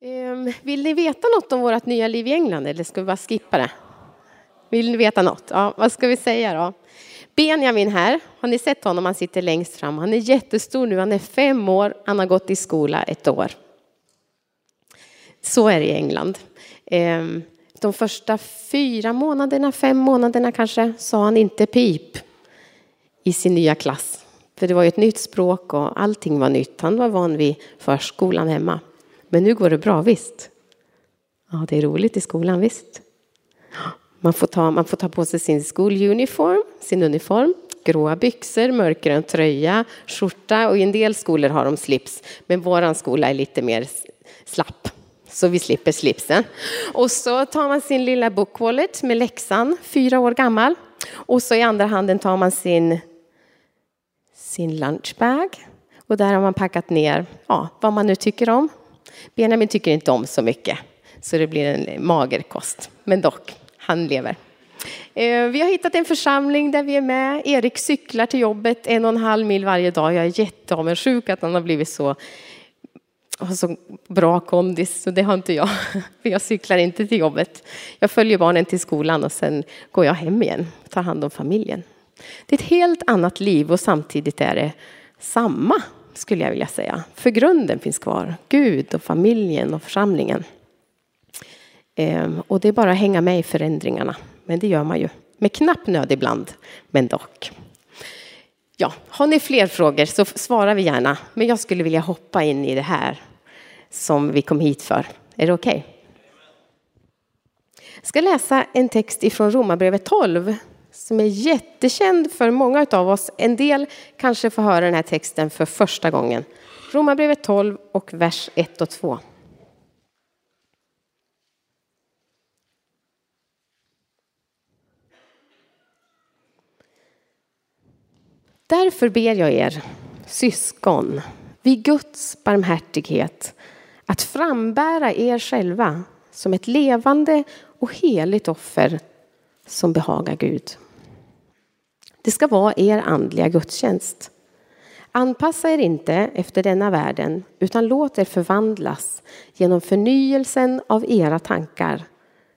Ehm, vill ni veta något om vårt nya liv i England eller ska vi bara skippa det? Vill ni veta något? Ja, vad ska vi säga då? Benjamin här, har ni sett honom? Han sitter längst fram. Han är jättestor nu, han är fem år, han har gått i skola ett år. Så är det i England. Ehm, de första fyra månaderna, fem månaderna kanske, sa han inte pip i sin nya klass. För det var ju ett nytt språk och allting var nytt. Han var van vid förskolan hemma. Men nu går det bra, visst? Ja, det är roligt i skolan, visst. Man får ta, man får ta på sig sin skoluniform, sin uniform, gråa byxor, mörkgrön tröja, skjorta och i en del skolor har de slips. Men våran skola är lite mer slapp. Så vi slipper slipsen. Och så tar man sin lilla bookwallet med läxan, fyra år gammal. Och så i andra handen tar man sin, sin lunchbag. Och där har man packat ner ja, vad man nu tycker om. Benjamin tycker inte om så mycket, så det blir en mager kost. Men dock, han lever. Eh, vi har hittat en församling där vi är med. Erik cyklar till jobbet en och en halv mil varje dag. Jag är jätteavundsjuk att han har blivit så, har så bra kondis, så det har inte jag. För jag cyklar inte till jobbet. Jag följer barnen till skolan och sen går jag hem igen och tar hand om familjen. Det är ett helt annat liv och samtidigt är det samma skulle jag vilja säga. För grunden finns kvar. Gud och familjen och församlingen. Ehm, och det är bara att hänga med i förändringarna. Men det gör man ju. Med knapp nöd ibland, men dock. Ja, har ni fler frågor så svarar vi gärna. Men jag skulle vilja hoppa in i det här som vi kom hit för. Är det okej? Okay? Jag ska läsa en text ifrån Romarbrevet 12 som är jättekänd för många av oss. En del kanske får höra den här texten för första gången. Romarbrevet 12 och vers 1 och 2. Därför ber jag er, syskon, vid Guds barmhärtighet att frambära er själva som ett levande och heligt offer som behagar Gud. Det ska vara er andliga gudstjänst. Anpassa er inte efter denna världen utan låt er förvandlas genom förnyelsen av era tankar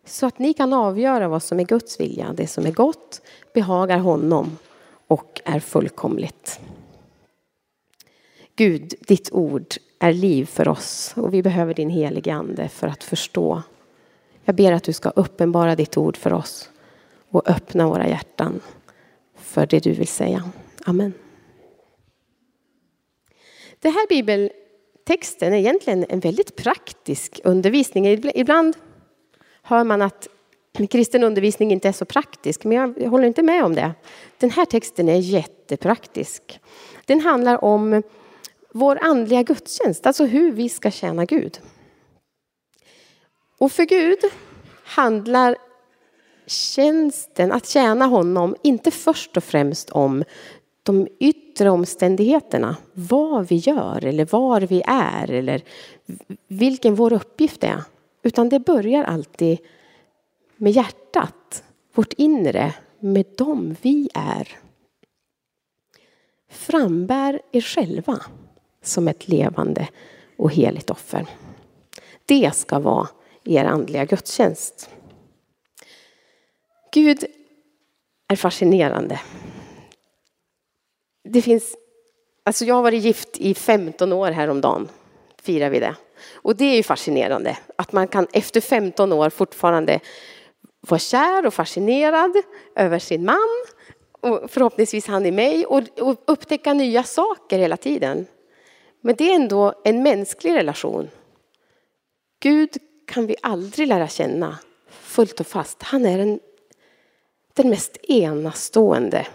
så att ni kan avgöra vad som är Guds vilja, det som är gott, behagar honom och är fullkomligt. Gud, ditt ord är liv för oss och vi behöver din helige Ande för att förstå. Jag ber att du ska uppenbara ditt ord för oss och öppna våra hjärtan för det du vill säga. Amen. Den här bibeltexten är egentligen en väldigt praktisk undervisning. Ibland hör man att kristen undervisning inte är så praktisk, men jag håller inte med om det. Den här texten är jättepraktisk. Den handlar om vår andliga gudstjänst, alltså hur vi ska tjäna Gud. Och för Gud handlar tjänsten, att tjäna honom, inte först och främst om de yttre omständigheterna, vad vi gör eller var vi är eller vilken vår uppgift är. Utan det börjar alltid med hjärtat, vårt inre, med dem vi är. Frambär er själva som ett levande och heligt offer. Det ska vara er andliga gudstjänst. Gud är fascinerande. Det finns, alltså jag har varit gift i 15 år häromdagen, firar vi det. Och det är ju fascinerande att man kan efter 15 år fortfarande vara kär och fascinerad över sin man och förhoppningsvis han i mig och, och upptäcka nya saker hela tiden. Men det är ändå en mänsklig relation. Gud kan vi aldrig lära känna fullt och fast. Han är en den mest enastående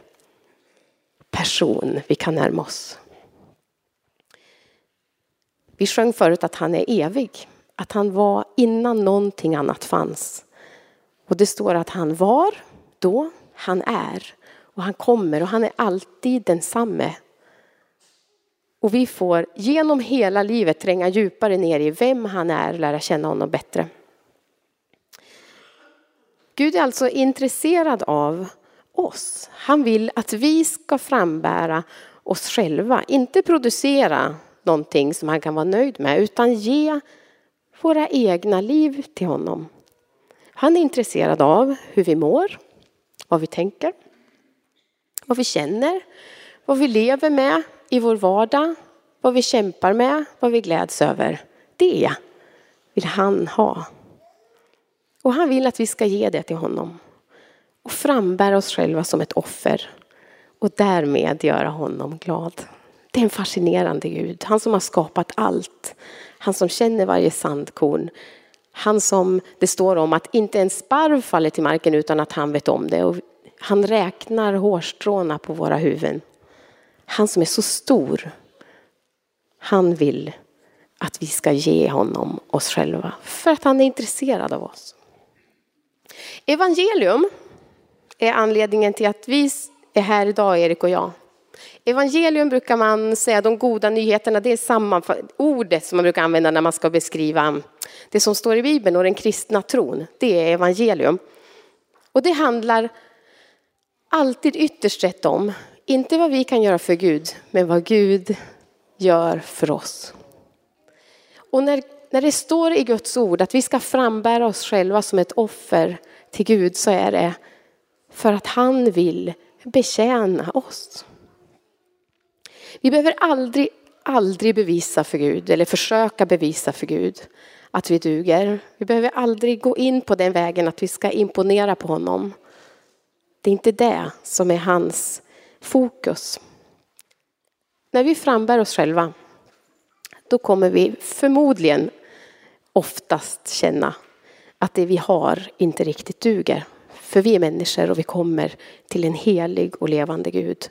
person vi kan närma oss. Vi sjöng förut att han är evig, att han var innan någonting annat fanns. Och det står att han var då, han är och han kommer och han är alltid densamme. Och vi får genom hela livet tränga djupare ner i vem han är och lära känna honom bättre. Gud är alltså intresserad av oss. Han vill att vi ska frambära oss själva, inte producera någonting som han kan vara nöjd med, utan ge våra egna liv till honom. Han är intresserad av hur vi mår, vad vi tänker, vad vi känner, vad vi lever med i vår vardag, vad vi kämpar med, vad vi gläds över. Det vill han ha. Och han vill att vi ska ge det till honom. Och frambära oss själva som ett offer. Och därmed göra honom glad. Det är en fascinerande Gud. Han som har skapat allt. Han som känner varje sandkorn. Han som det står om att inte en sparv faller till marken utan att han vet om det. Och han räknar hårstråna på våra huvuden. Han som är så stor. Han vill att vi ska ge honom oss själva för att han är intresserad av oss. Evangelium är anledningen till att vi är här idag, Erik och jag. Evangelium brukar man säga, de goda nyheterna, det är samma ordet som man brukar använda när man ska beskriva det som står i Bibeln och den kristna tron. Det är evangelium. Och det handlar alltid ytterst rätt om, inte vad vi kan göra för Gud, men vad Gud gör för oss. Och när, när det står i Guds ord att vi ska frambära oss själva som ett offer till Gud så är det för att han vill betjäna oss. Vi behöver aldrig, aldrig bevisa för Gud eller försöka bevisa för Gud att vi duger. Vi behöver aldrig gå in på den vägen att vi ska imponera på honom. Det är inte det som är hans fokus. När vi frambär oss själva, då kommer vi förmodligen oftast känna att det vi har inte riktigt duger. För vi är människor och vi kommer till en helig och levande Gud.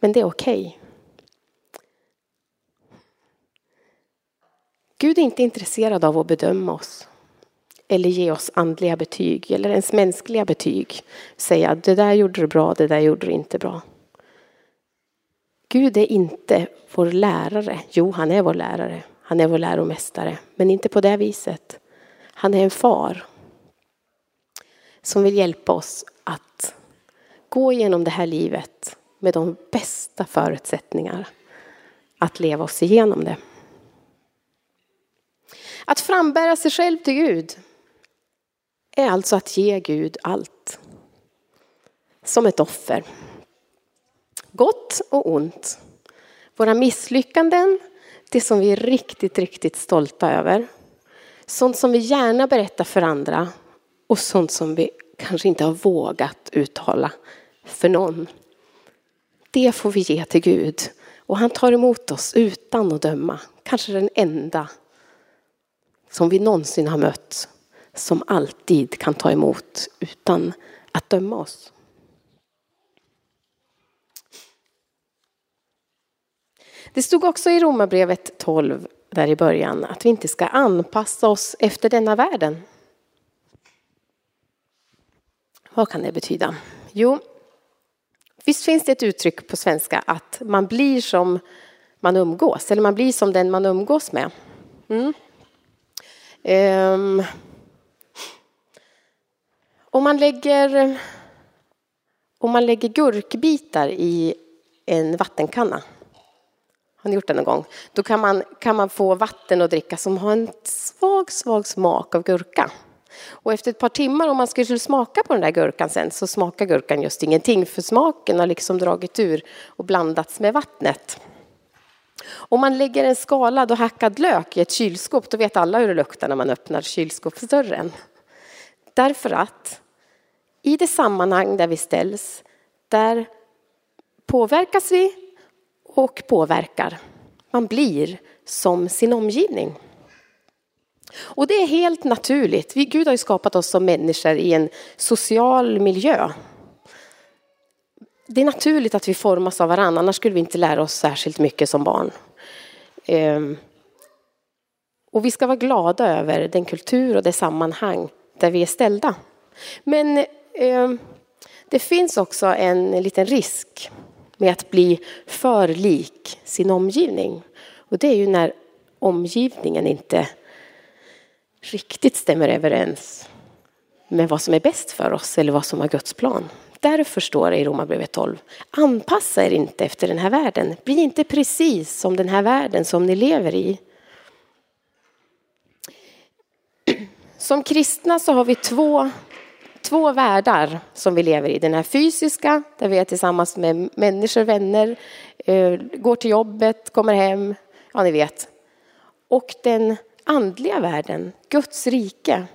Men det är okej. Okay. Gud är inte intresserad av att bedöma oss eller ge oss andliga betyg eller ens mänskliga betyg. Säga det där gjorde du bra, det där gjorde du inte bra. Gud är inte vår lärare. Jo, han är vår lärare. Han är vår läromästare. Men inte på det viset. Han är en far. Som vill hjälpa oss att gå igenom det här livet med de bästa förutsättningar att leva oss igenom det. Att frambära sig själv till Gud är alltså att ge Gud allt. Som ett offer. Gott och ont. Våra misslyckanden, det som vi är riktigt, riktigt stolta över. Sånt som vi gärna berättar för andra och sånt som vi kanske inte har vågat uttala för någon. Det får vi ge till Gud och han tar emot oss utan att döma. Kanske den enda som vi någonsin har mött som alltid kan ta emot utan att döma oss. Det stod också i Romarbrevet 12 där i början att vi inte ska anpassa oss efter denna världen. Vad kan det betyda? Jo, visst finns det ett uttryck på svenska att man blir som man umgås, eller man blir som den man umgås med. Mm. Um, om man lägger om man lägger gurkbitar i en vattenkanna har ni gjort det någon gång? Då kan man, kan man få vatten att dricka som har en svag, svag smak av gurka. Och efter ett par timmar om man skulle smaka på den där gurkan sen så smakar gurkan just ingenting för smaken har liksom dragit ur och blandats med vattnet. Om man lägger en skalad och hackad lök i ett kylskåp då vet alla hur det luktar när man öppnar kylskåpsdörren. Därför att i det sammanhang där vi ställs där påverkas vi och påverkar. Man blir som sin omgivning. Och det är helt naturligt. Vi, Gud har ju skapat oss som människor i en social miljö. Det är naturligt att vi formas av varandra, annars skulle vi inte lära oss särskilt mycket som barn. Ehm. Och vi ska vara glada över den kultur och det sammanhang där vi är ställda. Men ehm, det finns också en liten risk med att bli för lik sin omgivning. Och det är ju när omgivningen inte riktigt stämmer överens med vad som är bäst för oss eller vad som är Guds plan. Därför står det i Romarbrevet 12, anpassa er inte efter den här världen. Bli inte precis som den här världen som ni lever i. Som kristna så har vi två, två världar som vi lever i. Den här fysiska, där vi är tillsammans med människor, vänner, eh, går till jobbet, kommer hem, ja ni vet. Och den andliga världen, Guds rike.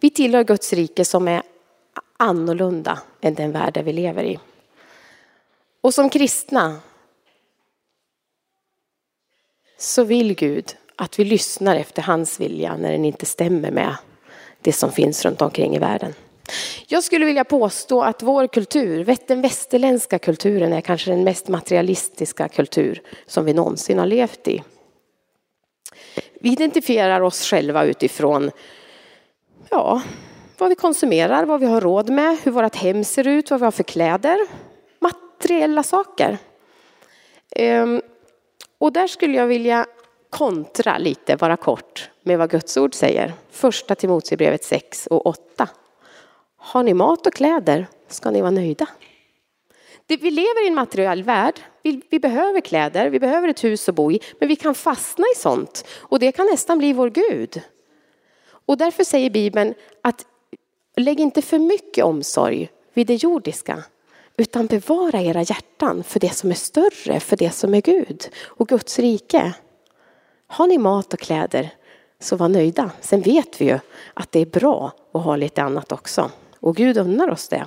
Vi tillhör Guds rike som är annorlunda än den värld vi lever i. Och som kristna så vill Gud att vi lyssnar efter hans vilja när den inte stämmer med det som finns runt omkring i världen. Jag skulle vilja påstå att vår kultur, den västerländska kulturen är kanske den mest materialistiska kultur som vi någonsin har levt i. Vi identifierar oss själva utifrån ja, vad vi konsumerar, vad vi har råd med, hur vårt hem ser ut, vad vi har för kläder. Materiella saker. Ehm, och där skulle jag vilja kontra lite, bara kort, med vad Guds ord säger. Första Timoteusbrevet 6 och 8. Har ni mat och kläder ska ni vara nöjda. Vi lever i en materiell värld. Vi, vi, behöver kläder, vi behöver ett hus att bo i, men vi kan fastna i sånt. Och det kan nästan bli vår Gud. Och därför säger Bibeln att lägg inte för mycket omsorg vid det jordiska, utan bevara era hjärtan för det som är större, för det som är Gud och Guds rike. Har ni mat och kläder så var nöjda. Sen vet vi ju att det är bra att ha lite annat också. Och Gud unnar oss det.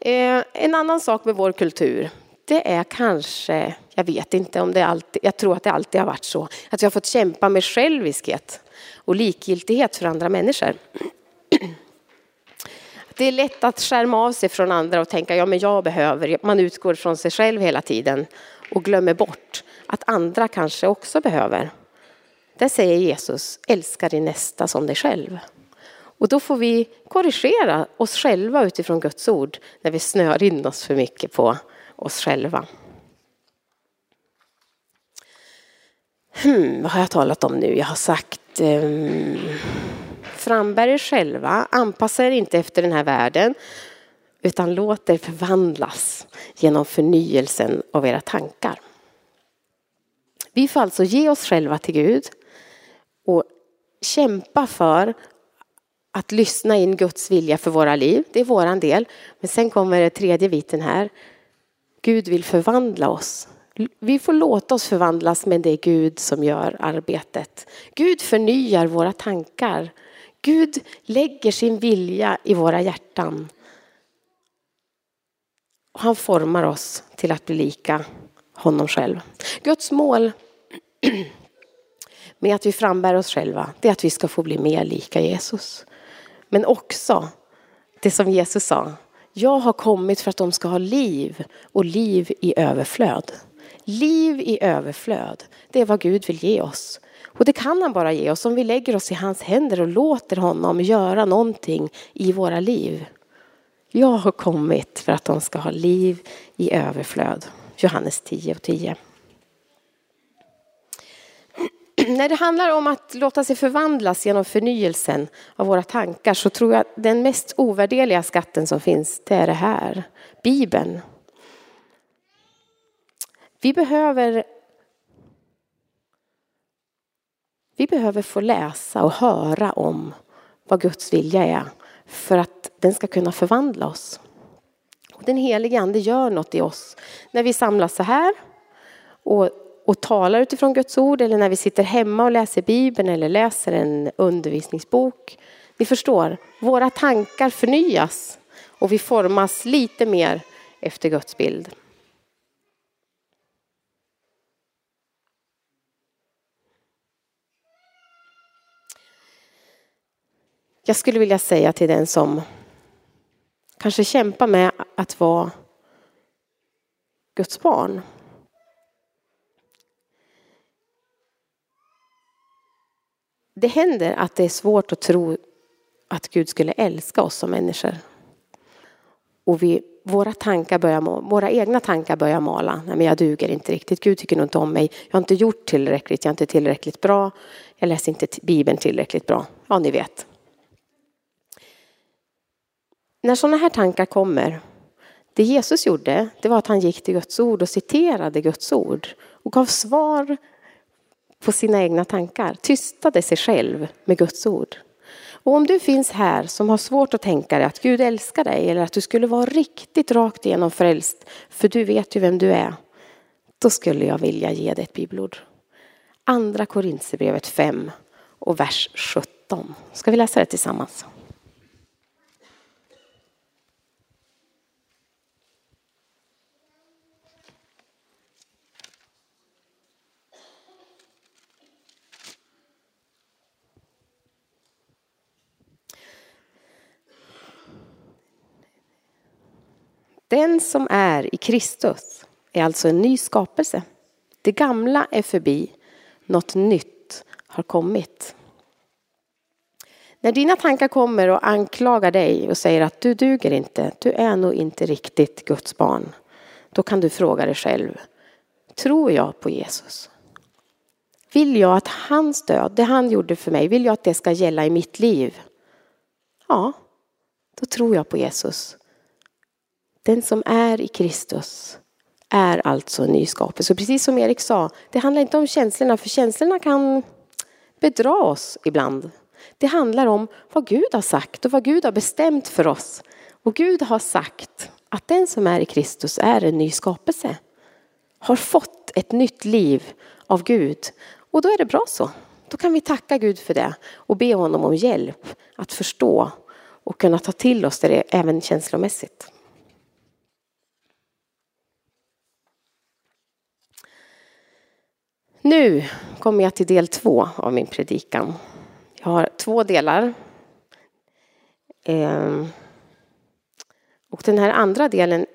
Eh, en annan sak med vår kultur, det är kanske, jag vet inte om det alltid, jag tror att det alltid har varit så, att vi har fått kämpa med själviskhet och likgiltighet för andra människor. Det är lätt att skärma av sig från andra och tänka, ja men jag behöver, man utgår från sig själv hela tiden och glömmer bort att andra kanske också behöver. Där säger Jesus, älska din nästa som dig själv. Och då får vi korrigera oss själva utifrån Guds ord när vi snör in oss för mycket på oss själva. Hmm, vad har jag talat om nu? Jag har sagt um, frambär er själva, anpassa er inte efter den här världen utan låt er förvandlas genom förnyelsen av era tankar. Vi får alltså ge oss själva till Gud och kämpa för att lyssna in Guds vilja för våra liv. Det är våran del. Men sen kommer det tredje biten här. Gud vill förvandla oss. Vi får låta oss förvandlas men det är Gud som gör arbetet. Gud förnyar våra tankar. Gud lägger sin vilja i våra hjärtan. Han formar oss till att bli lika honom själv. Guds mål med att vi frambär oss själva, det är att vi ska få bli mer lika Jesus. Men också det som Jesus sa, jag har kommit för att de ska ha liv och liv i överflöd. Liv i överflöd, det är vad Gud vill ge oss. Och det kan han bara ge oss om vi lägger oss i hans händer och låter honom göra någonting i våra liv. Jag har kommit för att de ska ha liv i överflöd. Johannes 10 och 10. När det handlar om att låta sig förvandlas genom förnyelsen av våra tankar så tror jag att den mest ovärdeliga skatten som finns, det är det här. Bibeln. Vi behöver vi behöver få läsa och höra om vad Guds vilja är för att den ska kunna förvandla oss. Den helige Ande gör något i oss när vi samlas så här och och talar utifrån Guds ord eller när vi sitter hemma och läser Bibeln eller läser en undervisningsbok. Ni förstår, våra tankar förnyas och vi formas lite mer efter Guds bild. Jag skulle vilja säga till den som kanske kämpar med att vara Guds barn det händer att det är svårt att tro att Gud skulle älska oss som människor. Och vi, våra, tankar börjar, våra egna tankar börjar mala. Nej, men jag duger inte riktigt. Gud tycker nog inte om mig. Jag har inte gjort tillräckligt. Jag är inte tillräckligt bra. Jag läser inte Bibeln tillräckligt bra. Ja, ni vet. När sådana här tankar kommer, det Jesus gjorde, det var att han gick till Guds ord och citerade Guds ord och gav svar på sina egna tankar, tystade sig själv med Guds ord. Och om du finns här som har svårt att tänka dig att Gud älskar dig eller att du skulle vara riktigt rakt igenom frälst, för du vet ju vem du är, då skulle jag vilja ge dig ett bibelord. Andra Korintierbrevet 5 och vers 17. Ska vi läsa det tillsammans? Den som är i Kristus är alltså en ny skapelse. Det gamla är förbi, något nytt har kommit. När dina tankar kommer och anklagar dig och säger att du duger inte, du är nog inte riktigt Guds barn. Då kan du fråga dig själv, tror jag på Jesus? Vill jag att hans död, det han gjorde för mig, vill jag att det ska gälla i mitt liv? Ja, då tror jag på Jesus. Den som är i Kristus är alltså en ny skapelse. Precis som Erik sa, det handlar inte om känslorna, för känslorna kan bedra oss ibland. Det handlar om vad Gud har sagt och vad Gud har bestämt för oss. Och Gud har sagt att den som är i Kristus är en ny skapelse. Har fått ett nytt liv av Gud. Och då är det bra så. Då kan vi tacka Gud för det och be honom om hjälp att förstå och kunna ta till oss det även känslomässigt. Nu kommer jag till del två av min predikan. Jag har två delar. Ehm, och den här andra delen,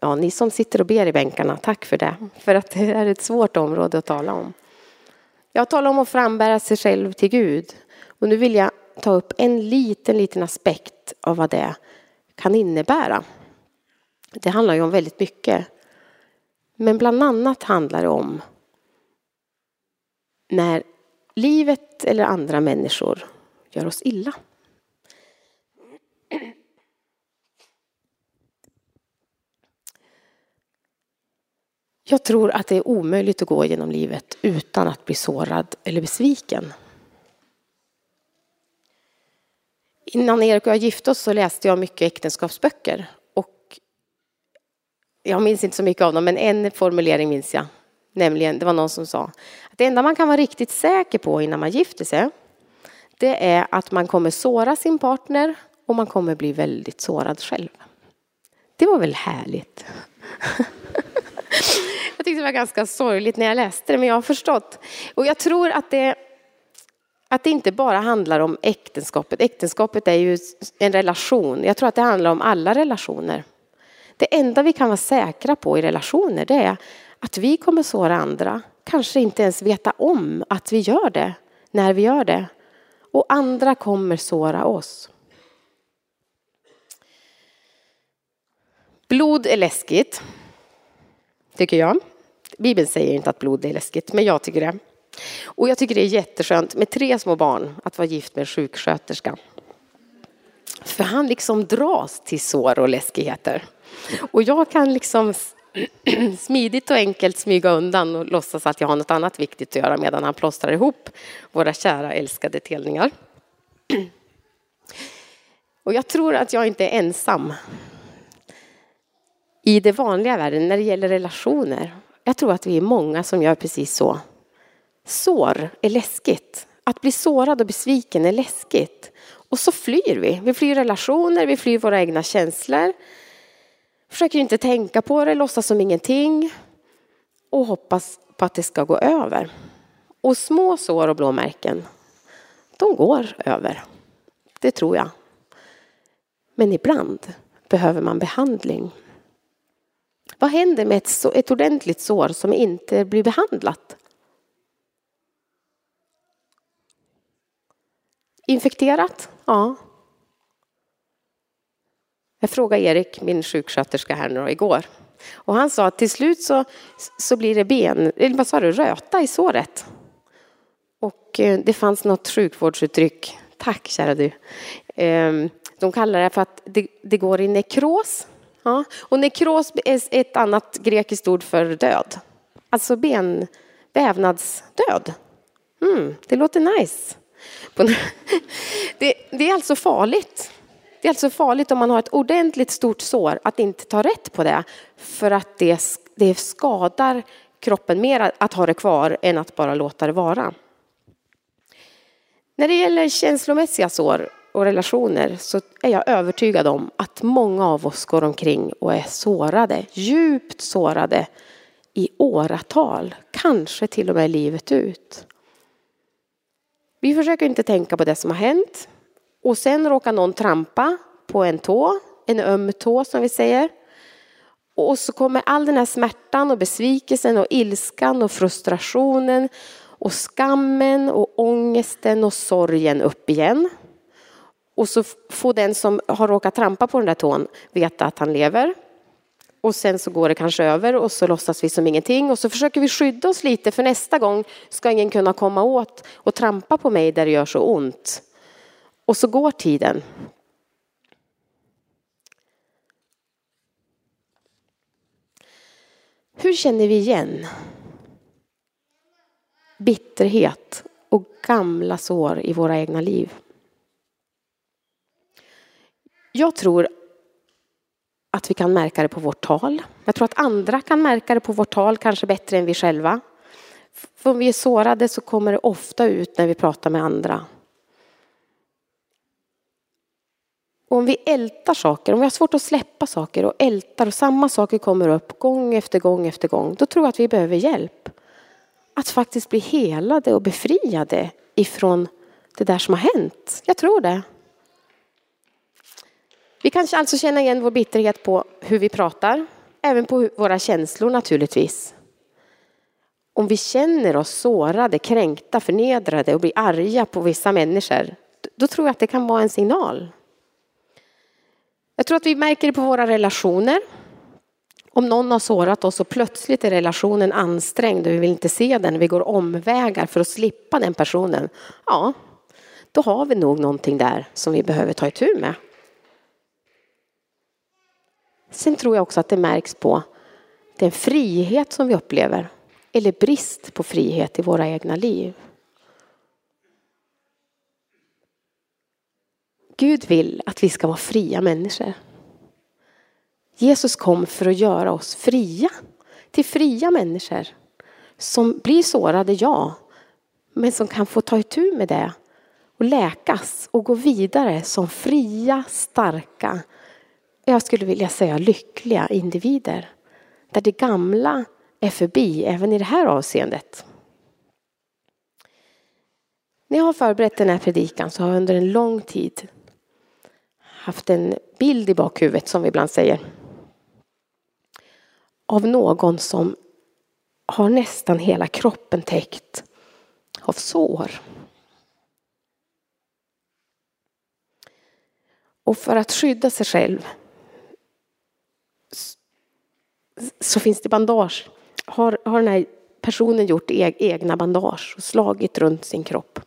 ja ni som sitter och ber i bänkarna, tack för det. För att det är ett svårt område att tala om. Jag talar om att frambära sig själv till Gud. Och nu vill jag ta upp en liten, liten aspekt av vad det kan innebära. Det handlar ju om väldigt mycket. Men bland annat handlar det om när livet eller andra människor gör oss illa. Jag tror att det är omöjligt att gå genom livet utan att bli sårad eller besviken. Innan Erik och jag gifte oss så läste jag mycket äktenskapsböcker. Och jag minns inte så mycket av dem, men en formulering minns jag. Nämligen, det var någon som sa att det enda man kan vara riktigt säker på innan man gifter sig det är att man kommer såra sin partner och man kommer bli väldigt sårad själv. Det var väl härligt? jag tyckte det var ganska sorgligt när jag läste det, men jag har förstått. Och jag tror att det, att det inte bara handlar om äktenskapet. Äktenskapet är ju en relation. Jag tror att det handlar om alla relationer. Det enda vi kan vara säkra på i relationer det är att vi kommer såra andra, kanske inte ens veta om att vi gör det när vi gör det. Och andra kommer såra oss. Blod är läskigt, tycker jag. Bibeln säger inte att blod är läskigt, men jag tycker det. Och jag tycker det är jätteskönt med tre små barn att vara gift med en sjuksköterska. För han liksom dras till sår och läskigheter. Och jag kan liksom smidigt och enkelt smyga undan och låtsas att jag har något annat viktigt att göra medan han plåstrar ihop våra kära älskade telningar. Och jag tror att jag inte är ensam i det vanliga världen när det gäller relationer. Jag tror att vi är många som gör precis så. Sår är läskigt. Att bli sårad och besviken är läskigt. Och så flyr vi. Vi flyr relationer, vi flyr våra egna känslor. Försöker inte tänka på det, låtsas som ingenting och hoppas på att det ska gå över. Och små sår och blåmärken, de går över. Det tror jag. Men ibland behöver man behandling. Vad händer med ett, ett ordentligt sår som inte blir behandlat? Infekterat? Ja, jag frågade Erik, min sjuksköterska här nu igår. Och han sa att till slut så, så blir det ben, eller vad sa du, röta i såret. Och eh, det fanns något sjukvårdsuttryck, tack kära du. Ehm, de kallar det för att det, det går i nekros. Ja. Och nekros är ett annat grekiskt ord för död. Alltså ben, vävnadsdöd. Mm, det låter nice. Det, det, är alltså farligt. Det är alltså farligt om man har ett ordentligt stort sår att inte ta rätt på det. För att det, det skadar kroppen mer att ha det kvar än att bara låta det vara. När det gäller känslomässiga sår och relationer så är jag övertygad om att många av oss går omkring och är sårade, djupt sårade i åratal, kanske till och med livet ut. Vi försöker inte tänka på det som har hänt och sen råkar någon trampa på en tå, en öm tå som vi säger. Och så kommer all den här smärtan och besvikelsen och ilskan och frustrationen och skammen och ångesten och sorgen upp igen. Och så får den som har råkat trampa på den där tån veta att han lever. Och sen så går det kanske över och så låtsas vi som ingenting och så försöker vi skydda oss lite för nästa gång ska ingen kunna komma åt och trampa på mig där det gör så ont. Och så går tiden. Hur känner vi igen bitterhet och gamla sår i våra egna liv? Jag tror att vi kan märka det på vårt tal. Jag tror att andra kan märka det på vårt tal, kanske bättre än vi själva. För om vi är sårade så kommer det ofta ut när vi pratar med andra. Och om vi ältar saker, om vi har svårt att släppa saker och ältar och samma saker kommer upp gång efter gång efter gång, då tror jag att vi behöver hjälp. Att faktiskt bli helade och befriade ifrån det där som har hänt. Jag tror det. Vi kan alltså känna igen vår bitterhet på hur vi pratar, även på våra känslor naturligtvis. Om vi känner oss sårade, kränkta, förnedrade och blir arga på vissa människor, då tror jag att det kan vara en signal. Jag tror att vi märker det på våra relationer. Om någon har sårat oss och plötsligt är relationen ansträngd och vi vill inte se den, vi går omvägar för att slippa den personen. Ja, då har vi nog någonting där som vi behöver ta itu med. Sen tror jag också att det märks på den frihet som vi upplever eller brist på frihet i våra egna liv. Gud vill att vi ska vara fria människor. Jesus kom för att göra oss fria, till fria människor som blir sårade, ja, men som kan få ta itu med det och läkas och gå vidare som fria, starka, jag skulle vilja säga lyckliga individer. Där det gamla är förbi även i det här avseendet. När jag har förberett den här predikan så har jag under en lång tid haft en bild i bakhuvudet som vi ibland säger. Av någon som har nästan hela kroppen täckt av sår. Och för att skydda sig själv så finns det bandage. Har, har den här personen gjort e- egna bandage och slagit runt sin kropp.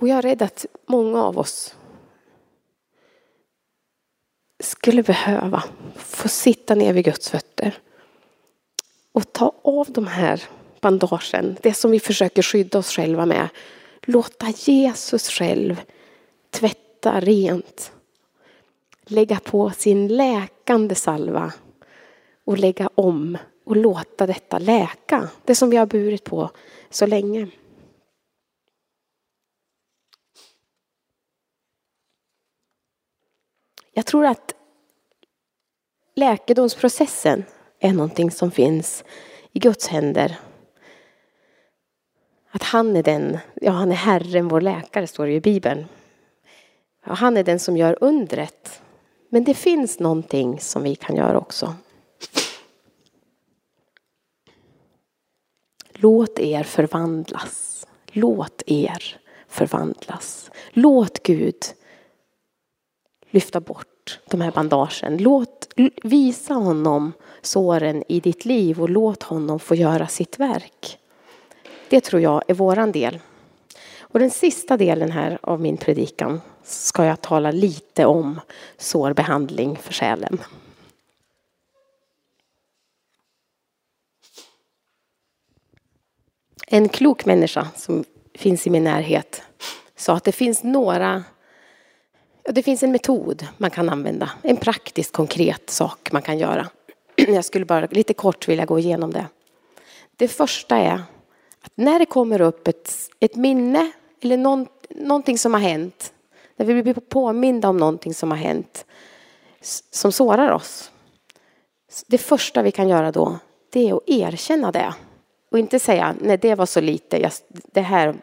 Och jag är rädd att många av oss skulle behöva få sitta ner vid Guds fötter och ta av de här bandagen, det som vi försöker skydda oss själva med. Låta Jesus själv tvätta rent lägga på sin läkande salva och lägga om och låta detta läka. Det som vi har burit på så länge. Jag tror att läkedomsprocessen är någonting som finns i Guds händer. Att han är den, ja han är Herren, vår läkare står det i Bibeln. Ja, han är den som gör undret. Men det finns någonting som vi kan göra också. Låt er förvandlas. Låt er förvandlas. Låt Gud lyfta bort de här bandagen. Låt, visa honom såren i ditt liv och låt honom få göra sitt verk. Det tror jag är våran del. Och den sista delen här av min predikan ska jag tala lite om sårbehandling för själen. En klok människa som finns i min närhet sa att det finns några det finns en metod man kan använda, en praktisk konkret sak man kan göra. Jag skulle bara lite kort vilja gå igenom det. Det första är att när det kommer upp ett, ett minne eller någon, någonting som har hänt, när vi blir påminda om någonting som har hänt som sårar oss. Det första vi kan göra då, det är att erkänna det. Och inte säga, nej det var så lite, jag, det, här,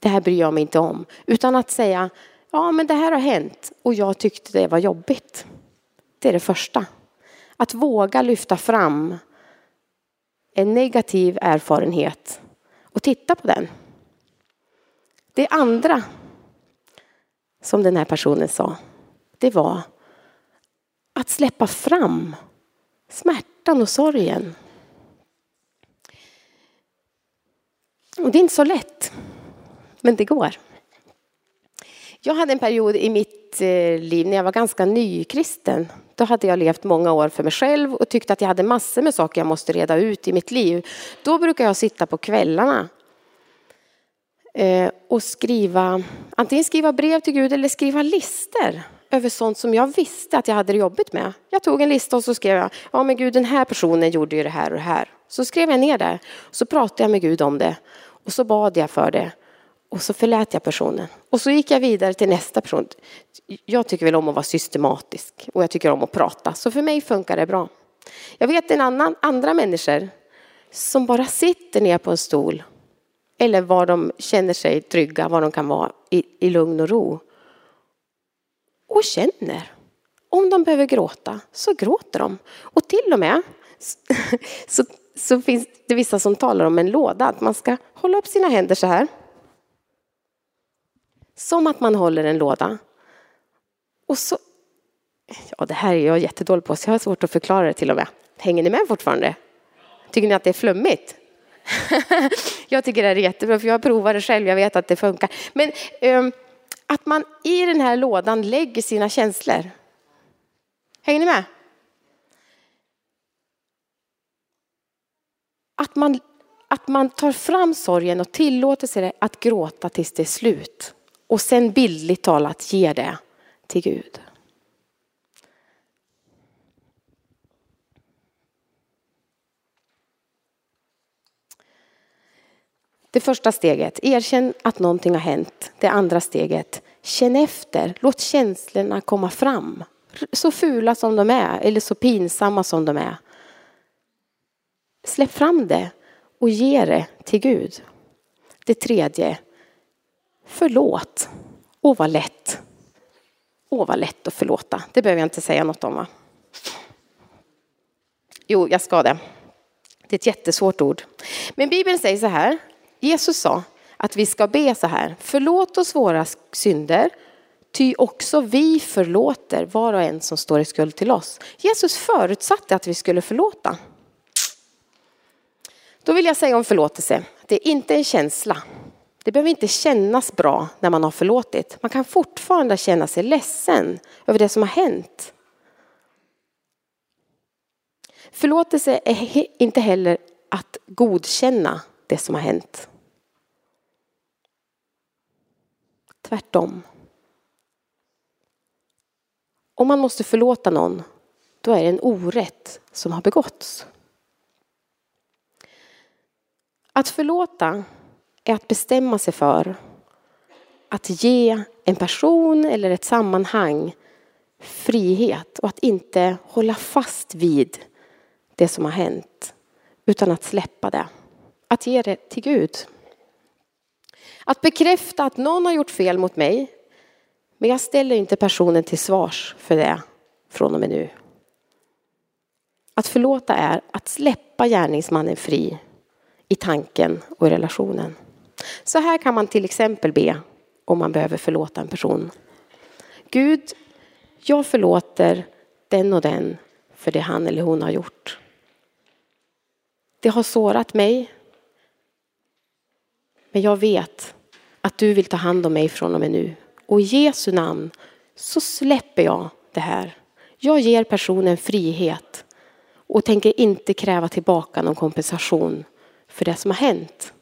det här bryr jag mig inte om. Utan att säga, ja men det här har hänt och jag tyckte det var jobbigt. Det är det första. Att våga lyfta fram en negativ erfarenhet och titta på den. Det andra som den här personen sa, det var att släppa fram smärtan och sorgen. Och det är inte så lätt, men det går. Jag hade en period i mitt eh, liv när jag var ganska nykristen. Då hade jag levt många år för mig själv och tyckte att jag hade massor med saker jag måste reda ut i mitt liv. Då brukar jag sitta på kvällarna eh, och skriva, antingen skriva brev till Gud eller skriva lister över sånt som jag visste att jag hade det jobbigt med. Jag tog en lista och så skrev jag, ja men Gud den här personen gjorde ju det här och det här. Så skrev jag ner det, så pratade jag med Gud om det och så bad jag för det. Och så förlät jag personen. Och så gick jag vidare till nästa person. Jag tycker väl om att vara systematisk och jag tycker om att prata. Så för mig funkar det bra. Jag vet en annan, andra människor som bara sitter ner på en stol eller var de känner sig trygga, var de kan vara i, i lugn och ro. Och känner. Om de behöver gråta så gråter de. Och till och med så, så finns det vissa som talar om en låda, att man ska hålla upp sina händer så här. Som att man håller en låda. Och så, ja det här är jag jättedålig på så jag har svårt att förklara det till och med. Hänger ni med fortfarande? Tycker ni att det är flummigt? jag tycker det är jättebra för jag provar det själv, jag vet att det funkar. Men um, att man i den här lådan lägger sina känslor. Hänger ni med? Att man, att man tar fram sorgen och tillåter sig att gråta tills det är slut och sen bildligt talat ger det till Gud. Det första steget, erkänn att någonting har hänt. Det andra steget, känn efter. Låt känslorna komma fram. Så fula som de är eller så pinsamma som de är. Släpp fram det och ge det till Gud. Det tredje, Förlåt. Åh, vad lätt. Åh, vad lätt att förlåta. Det behöver jag inte säga något om, va? Jo, jag ska det. Det är ett jättesvårt ord. Men Bibeln säger så här. Jesus sa att vi ska be så här. Förlåt oss våra synder, ty också vi förlåter var och en som står i skuld till oss. Jesus förutsatte att vi skulle förlåta. Då vill jag säga om förlåtelse, det är inte en känsla. Det behöver inte kännas bra när man har förlåtit. Man kan fortfarande känna sig ledsen över det som har hänt. Förlåtelse är inte heller att godkänna det som har hänt. Tvärtom. Om man måste förlåta någon, då är det en orätt som har begåtts. Att förlåta är att bestämma sig för att ge en person eller ett sammanhang frihet och att inte hålla fast vid det som har hänt utan att släppa det. Att ge det till Gud. Att bekräfta att någon har gjort fel mot mig men jag ställer inte personen till svars för det från och med nu. Att förlåta är att släppa gärningsmannen fri i tanken och i relationen. Så här kan man till exempel be om man behöver förlåta en person. Gud, jag förlåter den och den för det han eller hon har gjort. Det har sårat mig. Men jag vet att du vill ta hand om mig från och med nu. Och i Jesu namn så släpper jag det här. Jag ger personen frihet och tänker inte kräva tillbaka någon kompensation för det som har hänt.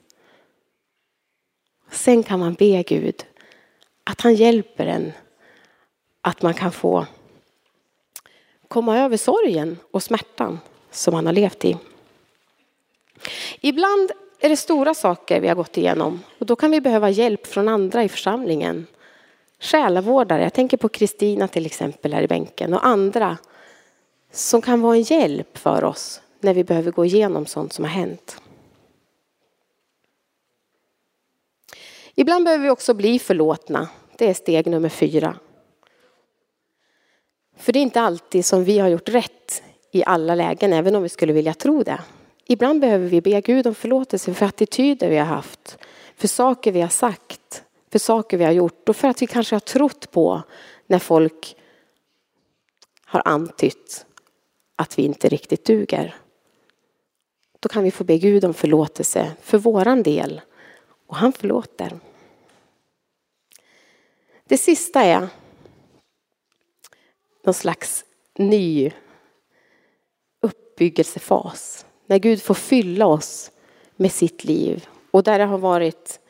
Sen kan man be Gud att han hjälper en. Att man kan få komma över sorgen och smärtan som man har levt i. Ibland är det stora saker vi har gått igenom och då kan vi behöva hjälp från andra i församlingen. Själavårdare, jag tänker på Kristina till exempel här i bänken och andra som kan vara en hjälp för oss när vi behöver gå igenom sånt som har hänt. Ibland behöver vi också bli förlåtna. Det är steg nummer fyra. För det är inte alltid som vi har gjort rätt i alla lägen, även om vi skulle vilja tro det. Ibland behöver vi be Gud om förlåtelse för attityder vi har haft, för saker vi har sagt, för saker vi har gjort och för att vi kanske har trott på när folk har antytt att vi inte riktigt duger. Då kan vi få be Gud om förlåtelse för våran del och han förlåter. Det sista är någon slags ny uppbyggelsefas. När Gud får fylla oss med sitt liv. Och där det har varit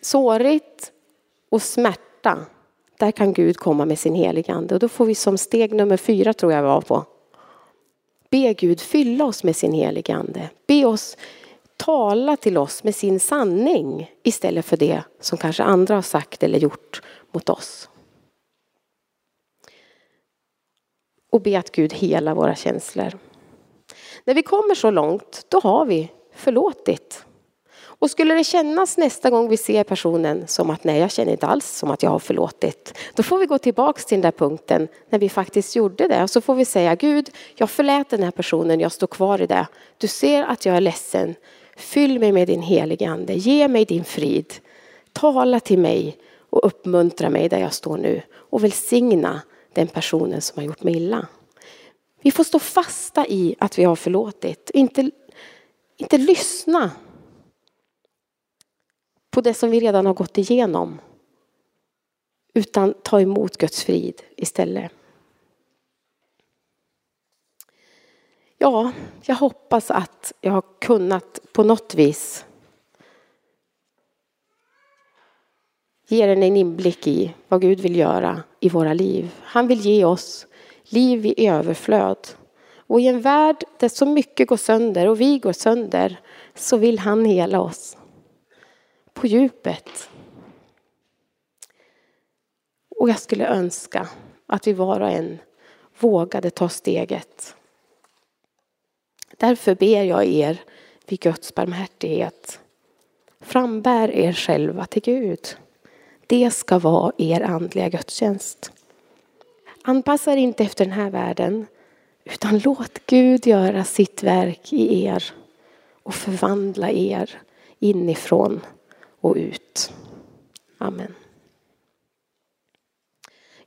sårigt och smärta. Där kan Gud komma med sin heliga ande. Och då får vi som steg nummer fyra tror jag var på. Be Gud fylla oss med sin heliga ande. Be oss tala till oss med sin sanning istället för det som kanske andra har sagt eller gjort mot oss. Och be att Gud hela våra känslor. När vi kommer så långt, då har vi förlåtit. Och skulle det kännas nästa gång vi ser personen som att nej, jag känner inte alls som att jag har förlåtit. Då får vi gå tillbaks till den där punkten när vi faktiskt gjorde det. Och så får vi säga Gud, jag förlät den här personen, jag står kvar i det. Du ser att jag är ledsen. Fyll mig med din helige ande, ge mig din frid. Tala till mig och uppmuntra mig där jag står nu och välsigna den personen som har gjort mig illa. Vi får stå fasta i att vi har förlåtit, inte, inte lyssna på det som vi redan har gått igenom. Utan ta emot Guds frid istället. Ja, jag hoppas att jag har kunnat på något vis ge er en inblick i vad Gud vill göra i våra liv. Han vill ge oss liv i överflöd. Och i en värld där så mycket går sönder och vi går sönder så vill han hela oss på djupet. Och jag skulle önska att vi var och en vågade ta steget. Därför ber jag er vid Guds barmhärtighet. Frambär er själva till Gud. Det ska vara er andliga gudstjänst. Anpassa er inte efter den här världen utan låt Gud göra sitt verk i er och förvandla er inifrån och ut. Amen.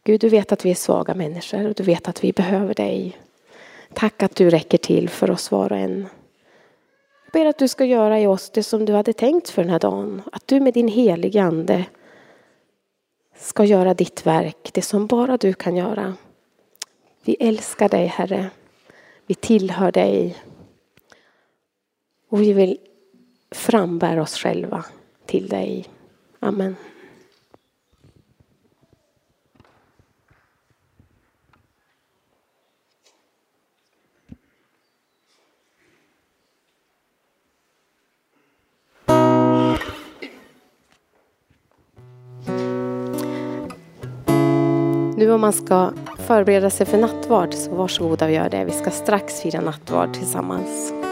Gud, du vet att vi är svaga människor och du vet att vi behöver dig. Tack att du räcker till för oss var och en. Jag ber att du ska göra i oss det som du hade tänkt för den här dagen. Att du med din heliga ande ska göra ditt verk, det som bara du kan göra. Vi älskar dig Herre. Vi tillhör dig. Och vi vill frambära oss själva till dig. Amen. Nu om man ska förbereda sig för nattvard så varsågoda och gör det. Vi ska strax fira nattvard tillsammans.